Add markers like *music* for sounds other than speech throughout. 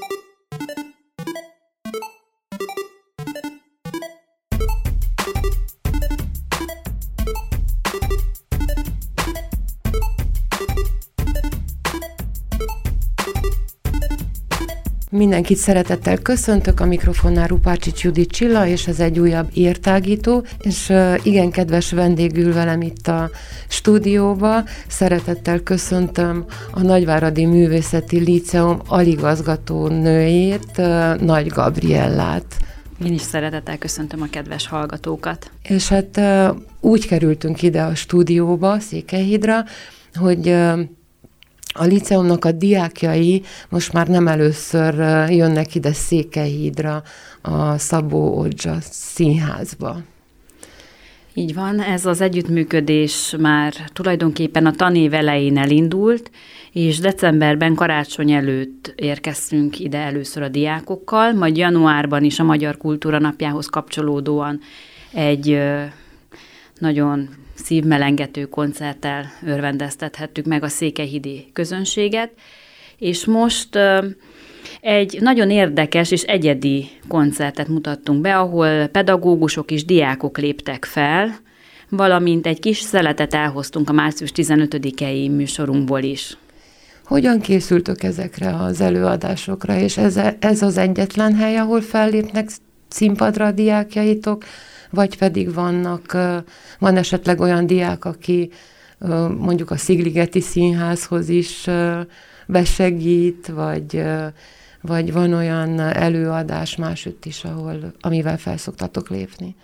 thank you. Mindenkit szeretettel köszöntök, a mikrofonnál Rupácsics Judit Csilla, és ez egy újabb értágító, és igen kedves vendég ül velem itt a stúdióba. Szeretettel köszöntöm a Nagyváradi Művészeti Líceum aligazgató nőjét, Nagy Gabriellát. Én is szeretettel köszöntöm a kedves hallgatókat. És hát úgy kerültünk ide a stúdióba, Székelyhídra, hogy a liceumnak a diákjai most már nem először jönnek ide Székelyhídra, a Szabó Odzsa színházba. Így van, ez az együttműködés már tulajdonképpen a tanév elején elindult, és decemberben karácsony előtt érkeztünk ide először a diákokkal, majd januárban is a Magyar Kultúra Napjához kapcsolódóan egy nagyon szívmelengető koncerttel örvendeztethettük meg a székelyhidi közönséget, és most egy nagyon érdekes és egyedi koncertet mutattunk be, ahol pedagógusok és diákok léptek fel, valamint egy kis szeletet elhoztunk a március 15-i műsorunkból is. Hogyan készültök ezekre az előadásokra, és ez, ez az egyetlen hely, ahol fellépnek színpadra a diákjaitok, vagy pedig vannak, van esetleg olyan diák, aki mondjuk a Szigligeti Színházhoz is besegít, vagy, vagy van olyan előadás másütt is, ahol, amivel felszoktatok lépni?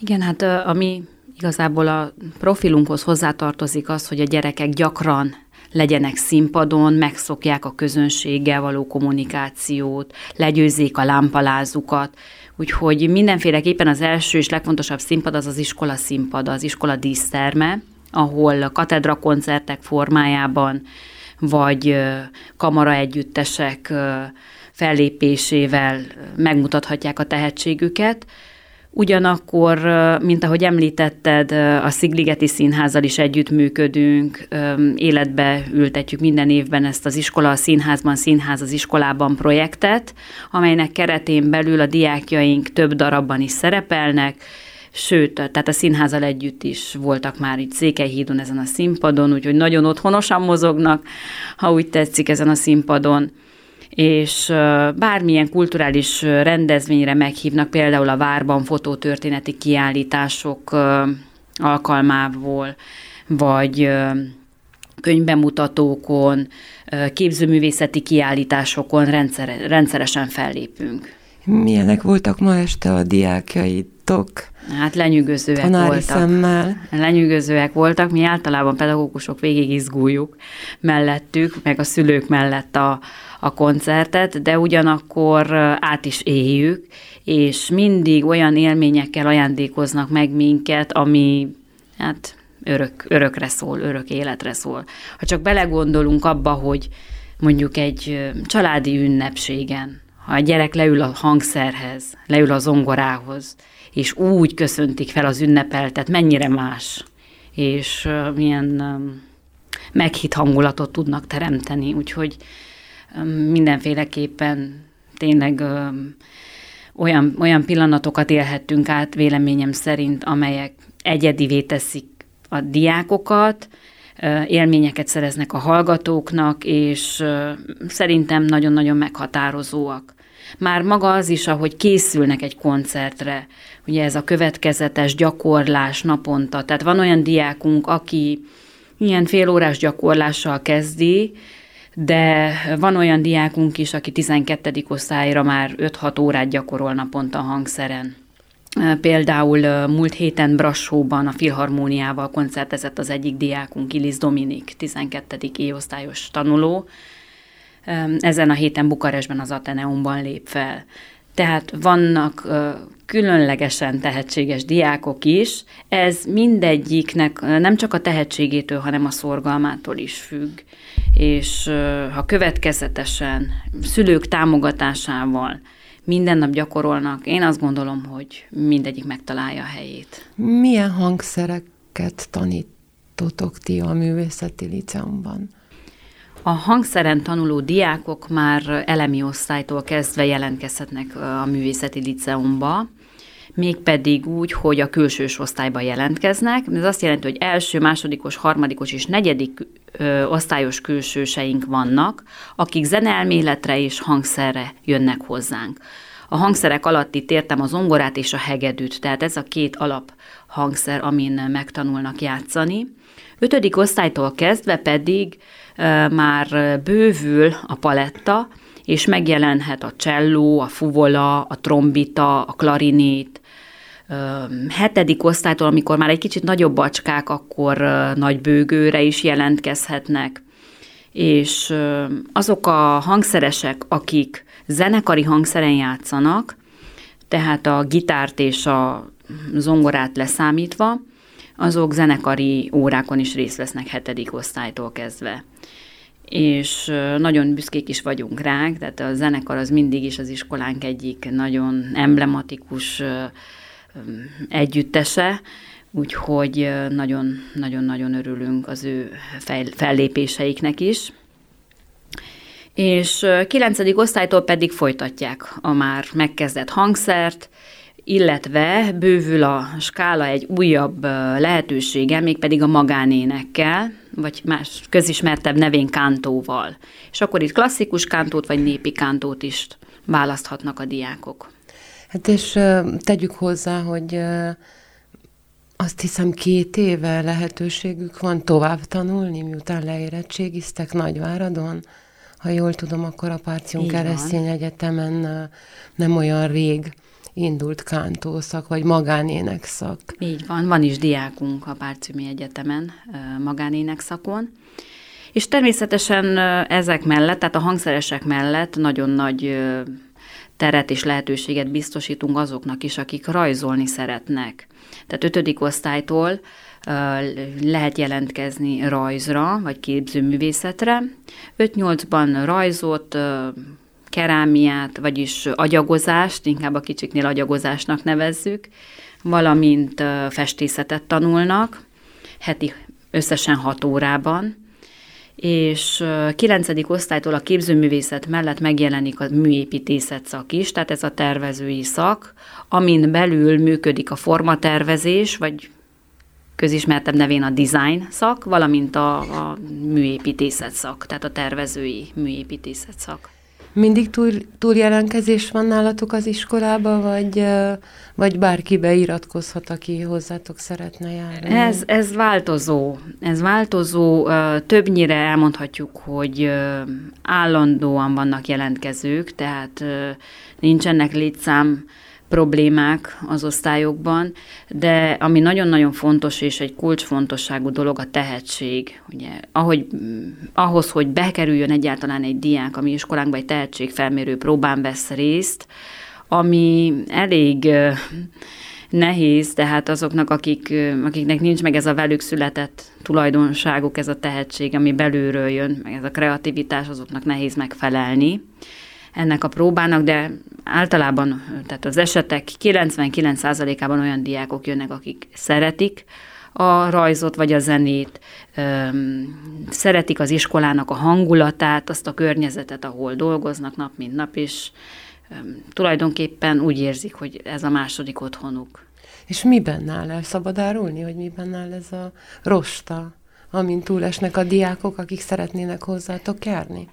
Igen, hát ami igazából a profilunkhoz hozzátartozik az, hogy a gyerekek gyakran legyenek színpadon, megszokják a közönséggel való kommunikációt, legyőzzék a lámpalázukat, Úgyhogy mindenféleképpen az első és legfontosabb színpad az az iskola színpad, az iskola díszterme, ahol katedra koncertek formájában, vagy kamara együttesek fellépésével megmutathatják a tehetségüket. Ugyanakkor, mint ahogy említetted, a Szigligeti Színházzal is együttműködünk, életbe ültetjük minden évben ezt az iskola a színházban, színház az iskolában projektet, amelynek keretén belül a diákjaink több darabban is szerepelnek, sőt, tehát a színházal együtt is voltak már itt Székelyhídon ezen a színpadon, úgyhogy nagyon otthonosan mozognak, ha úgy tetszik ezen a színpadon és bármilyen kulturális rendezvényre meghívnak, például a Várban fotótörténeti kiállítások alkalmából, vagy könyvbemutatókon, képzőművészeti kiállításokon rendszer, rendszeresen fellépünk. Milyenek voltak ma este a diákjaitok? Hát lenyűgözőek Tanári voltak. Szemmel. Lenyűgözőek voltak. Mi általában pedagógusok végig izguljuk mellettük, meg a szülők mellett a, a koncertet, de ugyanakkor át is éljük, és mindig olyan élményekkel ajándékoznak meg minket, ami hát örök, örökre szól, örök életre szól. Ha csak belegondolunk abba, hogy mondjuk egy családi ünnepségen, ha a gyerek leül a hangszerhez, leül a zongorához, és úgy köszöntik fel az ünnepeltet, mennyire más, és milyen meghitt hangulatot tudnak teremteni, úgyhogy mindenféleképpen tényleg olyan, olyan pillanatokat élhettünk át véleményem szerint, amelyek egyedivé teszik a diákokat, élményeket szereznek a hallgatóknak, és szerintem nagyon-nagyon meghatározóak. Már maga az is, ahogy készülnek egy koncertre, ugye ez a következetes gyakorlás naponta, tehát van olyan diákunk, aki ilyen félórás gyakorlással kezdi, de van olyan diákunk is, aki 12. osztályra már 5-6 órát gyakorol naponta hangszeren. Például múlt héten Brassóban a Filharmóniával koncertezett az egyik diákunk, Ilis Dominik, 12. éosztályos tanuló. Ezen a héten Bukarestben az Ateneumban lép fel. Tehát vannak különlegesen tehetséges diákok is, ez mindegyiknek nem csak a tehetségétől, hanem a szorgalmától is függ. És ha következetesen szülők támogatásával minden nap gyakorolnak, én azt gondolom, hogy mindegyik megtalálja a helyét. Milyen hangszereket tanítotok ti a művészeti liceumban? A hangszeren tanuló diákok már elemi osztálytól kezdve jelentkezhetnek a művészeti liceumba, mégpedig úgy, hogy a külsős osztályba jelentkeznek. Ez azt jelenti, hogy első, másodikos, harmadikos és negyedik ö, osztályos külsőseink vannak, akik zeneelméletre és hangszerre jönnek hozzánk. A hangszerek alatt itt értem a zongorát és a hegedűt, tehát ez a két alap hangszer, amin megtanulnak játszani. Ötödik osztálytól kezdve pedig ö, már bővül a paletta, és megjelenhet a cselló, a fuvola, a trombita, a klarinét, hetedik osztálytól, amikor már egy kicsit nagyobb bacskák, akkor nagy bőgőre is jelentkezhetnek. És azok a hangszeresek, akik zenekari hangszeren játszanak, tehát a gitárt és a zongorát leszámítva, azok zenekari órákon is részt vesznek hetedik osztálytól kezdve. És nagyon büszkék is vagyunk rá, tehát a zenekar az mindig is az iskolánk egyik nagyon emblematikus együttese, úgyhogy nagyon-nagyon örülünk az ő fellépéseiknek is. És kilencedik osztálytól pedig folytatják a már megkezdett hangszert, illetve bővül a skála egy újabb lehetősége, mégpedig a magánénekkel, vagy más közismertebb nevén kántóval. És akkor itt klasszikus kántót vagy népi kántót is választhatnak a diákok. Hát és tegyük hozzá, hogy azt hiszem két éve lehetőségük van tovább tanulni, miután leérettségiztek Nagyváradon. Ha jól tudom, akkor a Párcium Keresztény Egyetemen nem olyan rég indult kántószak, vagy magánénekszak. Így van, van is diákunk a Párciumi Egyetemen magánénekszakon. És természetesen ezek mellett, tehát a hangszeresek mellett nagyon nagy teret és lehetőséget biztosítunk azoknak is, akik rajzolni szeretnek. Tehát ötödik osztálytól lehet jelentkezni rajzra, vagy képzőművészetre. 5-8-ban rajzot, kerámiát, vagyis agyagozást, inkább a kicsiknél agyagozásnak nevezzük, valamint festészetet tanulnak, heti összesen 6 órában, és 9. osztálytól a képzőművészet mellett megjelenik a műépítészet szak is, tehát ez a tervezői szak, amin belül működik a formatervezés, vagy közismertebb nevén a design szak, valamint a, a műépítészet szak, tehát a tervezői műépítészet szak. Mindig túl, túljelentkezés van nálatok az iskolába, vagy, vagy bárki beiratkozhat, aki hozzátok szeretne járni? Ez, ez változó. Ez változó. Többnyire elmondhatjuk, hogy állandóan vannak jelentkezők, tehát nincsenek létszám problémák az osztályokban, de ami nagyon-nagyon fontos és egy kulcsfontosságú dolog a tehetség. Ugye, ahogy, ahhoz, hogy bekerüljön egyáltalán egy diák, ami iskolánkban egy tehetségfelmérő próbán vesz részt, ami elég nehéz, tehát azoknak, akik, akiknek nincs meg ez a velük született tulajdonságuk, ez a tehetség, ami belülről jön, meg ez a kreativitás, azoknak nehéz megfelelni ennek a próbának, de általában tehát az esetek 99%-ában olyan diákok jönnek, akik szeretik a rajzot vagy a zenét, szeretik az iskolának a hangulatát, azt a környezetet, ahol dolgoznak nap mint nap, és tulajdonképpen úgy érzik, hogy ez a második otthonuk. És miben áll el? Szabad árulni, hogy miben áll ez a rosta, amint túlesnek a diákok, akik szeretnének hozzátok járni?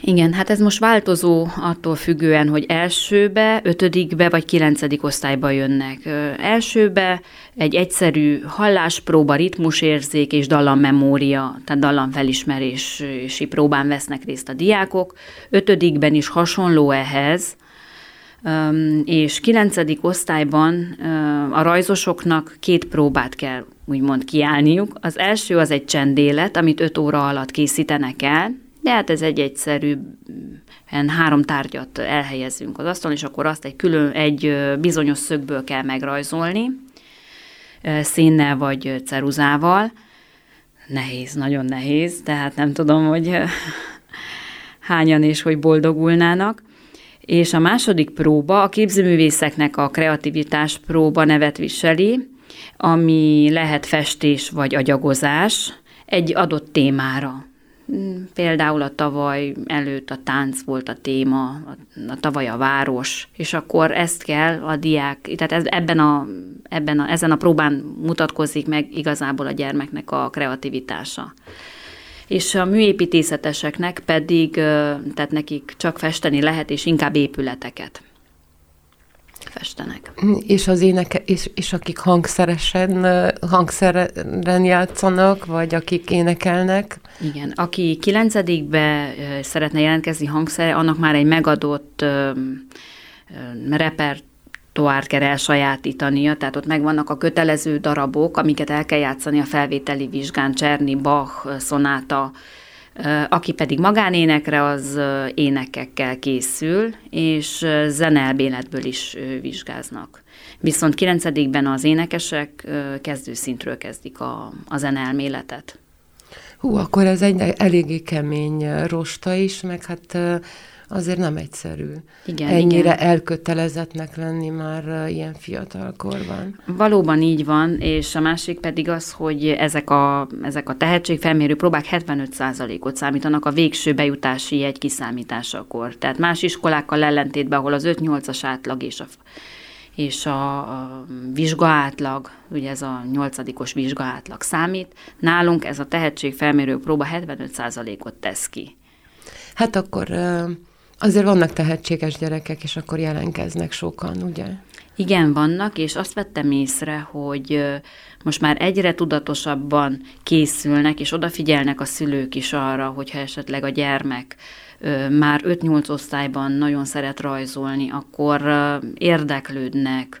Igen, hát ez most változó attól függően, hogy elsőbe, ötödikbe vagy kilencedik osztályba jönnek. Elsőbe egy egyszerű halláspróba, ritmusérzék és dallammemória, tehát dallamfelismerési próbán vesznek részt a diákok. Ötödikben is hasonló ehhez, és kilencedik osztályban a rajzosoknak két próbát kell úgymond kiállniuk. Az első az egy csendélet, amit öt óra alatt készítenek el, de hát ez egy egyszerű, három tárgyat elhelyezünk az asztalon, és akkor azt egy külön, egy bizonyos szögből kell megrajzolni, színnel vagy ceruzával. Nehéz, nagyon nehéz, tehát nem tudom, hogy *laughs* hányan és hogy boldogulnának. És a második próba a képzőművészeknek a kreativitás próba nevet viseli, ami lehet festés vagy agyagozás egy adott témára. Például a tavaly előtt a tánc volt a téma, a, a tavaly a város, és akkor ezt kell a diák, tehát ez, ebben a, ebben a, ezen a próbán mutatkozik meg igazából a gyermeknek a kreativitása. És a műépítészeteseknek pedig, tehát nekik csak festeni lehet, és inkább épületeket festenek. És az éneke, és, és akik hangszeresen, hangszeren játszanak, vagy akik énekelnek? Igen, aki kilencedikbe szeretne jelentkezni hangszerre, annak már egy megadott repertoárt kell elsajátítania, tehát ott megvannak a kötelező darabok, amiket el kell játszani a felvételi vizsgán, Cserny, Bach, Szonáta, aki pedig magánénekre, az énekekkel készül, és zeneelméletből is vizsgáznak. Viszont kilencedikben az énekesek kezdőszintről kezdik a, a zeneelméletet. Hú, akkor ez egy eléggé kemény rosta is, meg hát azért nem egyszerű. Igen, Ennyire igen. elkötelezettnek lenni már ilyen fiatal korban. Valóban így van, és a másik pedig az, hogy ezek a, ezek a tehetségfelmérő próbák 75%-ot számítanak a végső bejutási jegy kiszámításakor. Tehát más iskolákkal ellentétben, ahol az 5-8-as átlag és a és a, a vizsgaátlag, ugye ez a nyolcadikos vizsgaátlag számít, nálunk ez a tehetségfelmérő próba 75%-ot tesz ki. Hát akkor Azért vannak tehetséges gyerekek, és akkor jelenkeznek sokan, ugye? Igen, vannak, és azt vettem észre, hogy most már egyre tudatosabban készülnek, és odafigyelnek a szülők is arra, hogyha esetleg a gyermek már 5-8 osztályban nagyon szeret rajzolni, akkor érdeklődnek,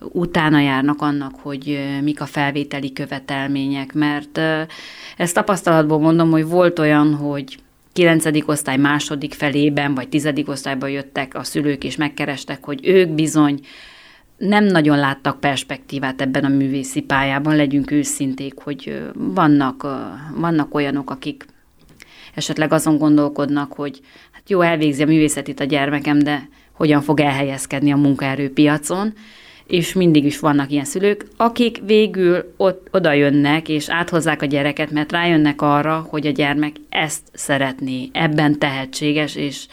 utána járnak annak, hogy mik a felvételi követelmények, mert ezt tapasztalatból mondom, hogy volt olyan, hogy 9. osztály második felében, vagy 10. osztályban jöttek a szülők, és megkerestek, hogy ők bizony nem nagyon láttak perspektívát ebben a művészi pályában, legyünk őszinték, hogy vannak, vannak olyanok, akik esetleg azon gondolkodnak, hogy hát jó, elvégzi a művészetit a gyermekem, de hogyan fog elhelyezkedni a munkaerőpiacon, és mindig is vannak ilyen szülők, akik végül ott, oda jönnek, és áthozzák a gyereket, mert rájönnek arra, hogy a gyermek ezt szeretné, ebben tehetséges, és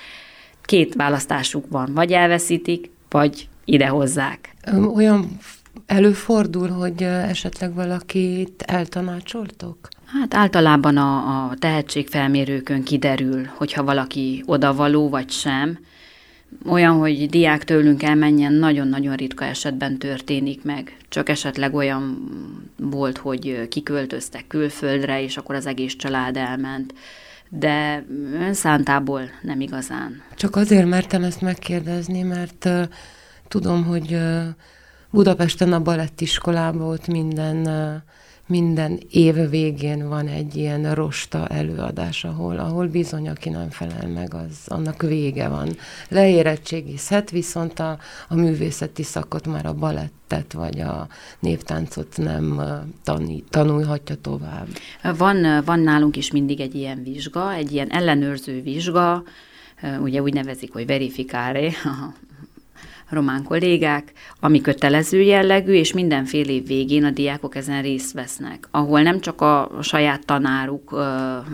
két választásuk van, vagy elveszítik, vagy idehozzák. Olyan előfordul, hogy esetleg valakit eltanácsoltok? Hát általában a, a tehetségfelmérőkön kiderül, hogyha valaki odavaló vagy sem, olyan, hogy diák tőlünk elmenjen, nagyon-nagyon ritka esetben történik meg. Csak esetleg olyan volt, hogy kiköltöztek külföldre, és akkor az egész család elment. De önszántából nem igazán. Csak azért mertem ezt megkérdezni, mert uh, tudom, hogy uh, Budapesten a balettiskolában ott minden uh, minden év végén van egy ilyen rosta előadás, ahol, ahol bizony, aki nem felel meg, az annak vége van. Leérettségizhet, viszont a, a művészeti szakot már a balettet vagy a névtáncot nem tani, tanulhatja tovább. Van, van nálunk is mindig egy ilyen vizsga, egy ilyen ellenőrző vizsga, ugye úgy nevezik, hogy verifikáre, *laughs* román kollégák, ami kötelező jellegű, és mindenfél év végén a diákok ezen részt vesznek, ahol nem csak a saját tanáruk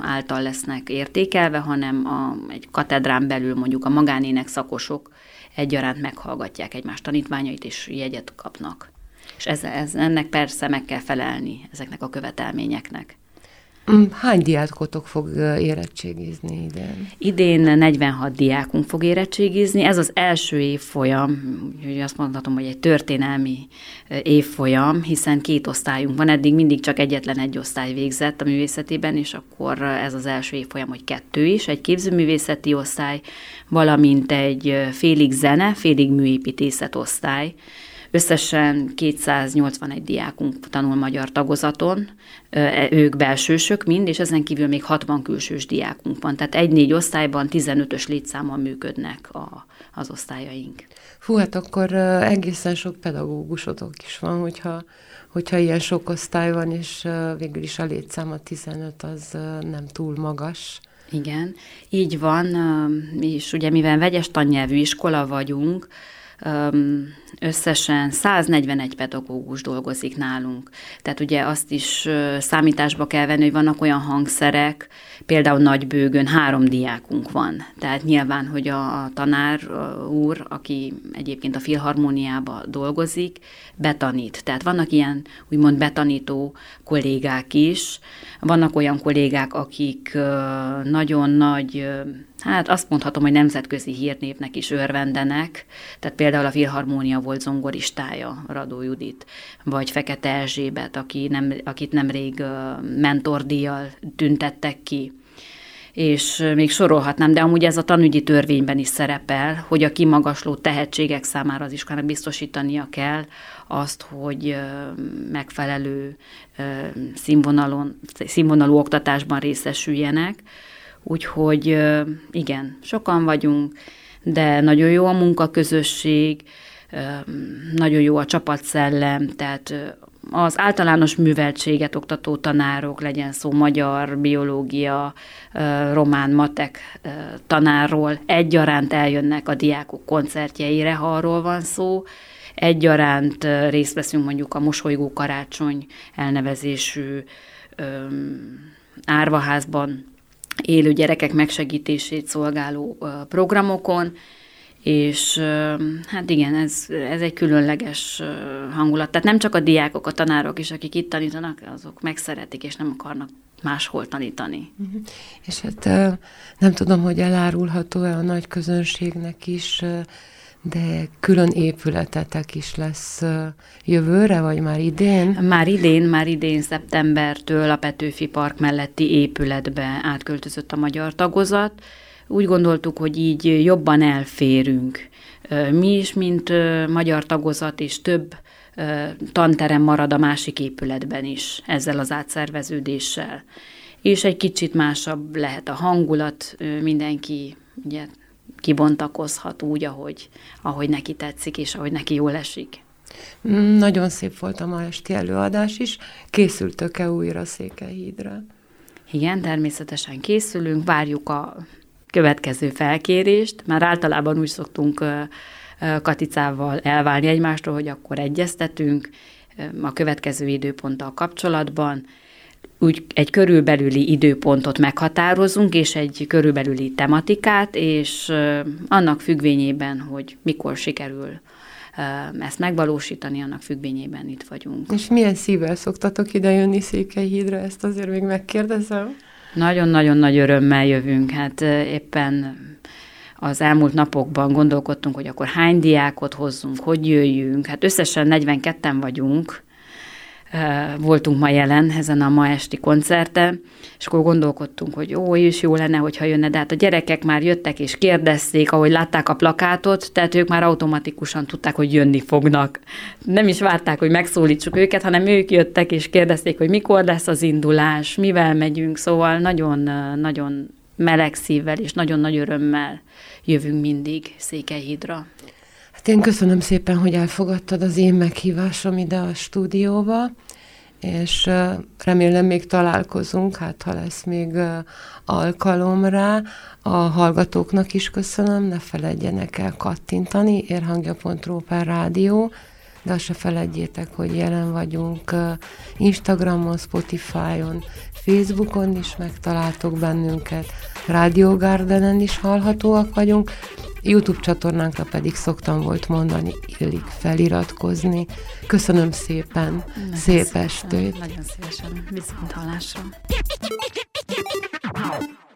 által lesznek értékelve, hanem a, egy katedrán belül mondjuk a magánének szakosok egyaránt meghallgatják egymás tanítványait, és jegyet kapnak. És ez, ez, ennek persze meg kell felelni ezeknek a követelményeknek. Mm, hány diákotok fog érettségizni idén? Idén 46 diákunk fog érettségizni. Ez az első évfolyam, úgyhogy azt mondhatom, hogy egy történelmi évfolyam, hiszen két osztályunk van, eddig mindig csak egyetlen egy osztály végzett a művészetében, és akkor ez az első évfolyam, hogy kettő is, egy képzőművészeti osztály, valamint egy félig zene, félig műépítészet osztály, Összesen 281 diákunk tanul magyar tagozaton, e, ők belsősök mind, és ezen kívül még 60 külsős diákunk van. Tehát egy-négy osztályban 15-ös létszámmal működnek a, az osztályaink. Fú, hát akkor egészen sok pedagógusotok is van, hogyha, hogyha ilyen sok osztály van, és végül is a létszám a 15 az nem túl magas. Igen, így van, és ugye mivel vegyes tannyelvű iskola vagyunk, összesen 141 pedagógus dolgozik nálunk. Tehát ugye azt is számításba kell venni, hogy vannak olyan hangszerek, például Nagybőgön három diákunk van. Tehát nyilván, hogy a, a tanár úr, aki egyébként a filharmóniába dolgozik, betanít. Tehát vannak ilyen úgymond betanító kollégák is, vannak olyan kollégák, akik nagyon nagy hát azt mondhatom, hogy nemzetközi hírnévnek is örvendenek, tehát például a Filharmónia volt zongoristája, Radó Judit, vagy Fekete Erzsébet, aki nem, akit nemrég mentordíjal tüntettek ki és még sorolhatnám, de amúgy ez a tanügyi törvényben is szerepel, hogy a kimagasló tehetségek számára az iskolának biztosítania kell azt, hogy megfelelő színvonalon, színvonalú oktatásban részesüljenek. Úgyhogy igen, sokan vagyunk, de nagyon jó a munkaközösség, nagyon jó a csapatszellem, tehát az általános műveltséget oktató tanárok, legyen szó magyar, biológia, román, matek tanárról, egyaránt eljönnek a diákok koncertjeire, ha arról van szó, egyaránt részt veszünk mondjuk a Mosolygó Karácsony elnevezésű árvaházban élő gyerekek megsegítését szolgáló programokon, és hát igen, ez, ez egy különleges hangulat. Tehát nem csak a diákok, a tanárok is, akik itt tanítanak, azok megszeretik, és nem akarnak máshol tanítani. Uh-huh. És hát nem tudom, hogy elárulható-e a nagy közönségnek is, de külön épületetek is lesz jövőre, vagy már idén? Már idén, már idén szeptembertől a Petőfi Park melletti épületbe átköltözött a magyar tagozat, úgy gondoltuk, hogy így jobban elférünk. Mi is, mint magyar tagozat, és több tanterem marad a másik épületben is ezzel az átszerveződéssel. És egy kicsit másabb lehet a hangulat, mindenki ugye kibontakozhat úgy, ahogy, ahogy neki tetszik, és ahogy neki jól esik. Nagyon szép volt a ma esti előadás is. Készültök-e újra Székelyhídra? Igen, természetesen készülünk, várjuk a következő felkérést. Már általában úgy szoktunk Katicával elválni egymástól, hogy akkor egyeztetünk a következő időponttal kapcsolatban, úgy egy körülbelüli időpontot meghatározunk, és egy körülbelüli tematikát, és annak függvényében, hogy mikor sikerül ezt megvalósítani, annak függvényében itt vagyunk. És milyen szívvel szoktatok ide jönni Székelyhídra, ezt azért még megkérdezem? Nagyon-nagyon nagy örömmel jövünk. Hát éppen az elmúlt napokban gondolkodtunk, hogy akkor hány diákot hozzunk, hogy jöjjünk. Hát összesen 42-en vagyunk, voltunk ma jelen ezen a ma esti koncerten, és akkor gondolkodtunk, hogy ó, is jó lenne, hogyha jönne, de hát a gyerekek már jöttek és kérdezték, ahogy látták a plakátot, tehát ők már automatikusan tudták, hogy jönni fognak. Nem is várták, hogy megszólítsuk őket, hanem ők jöttek és kérdezték, hogy mikor lesz az indulás, mivel megyünk, szóval nagyon-nagyon meleg szívvel és nagyon nagy örömmel jövünk mindig Székelyhídra. Hát én köszönöm szépen, hogy elfogadtad az én meghívásom ide a stúdióba, és remélem még találkozunk, hát ha lesz még alkalom rá. A hallgatóknak is köszönöm, ne feledjenek el kattintani, érhangja.ru per rádió, de azt se feledjétek, hogy jelen vagyunk Instagramon, Spotify-on, Facebookon is megtaláltok bennünket, Radio Gardenen is hallhatóak vagyunk, YouTube csatornánkra pedig szoktam volt mondani, illik feliratkozni. Köszönöm szépen, nagyon szép szépen, estét! Nagyon szívesen, viszont hallásra! Ow.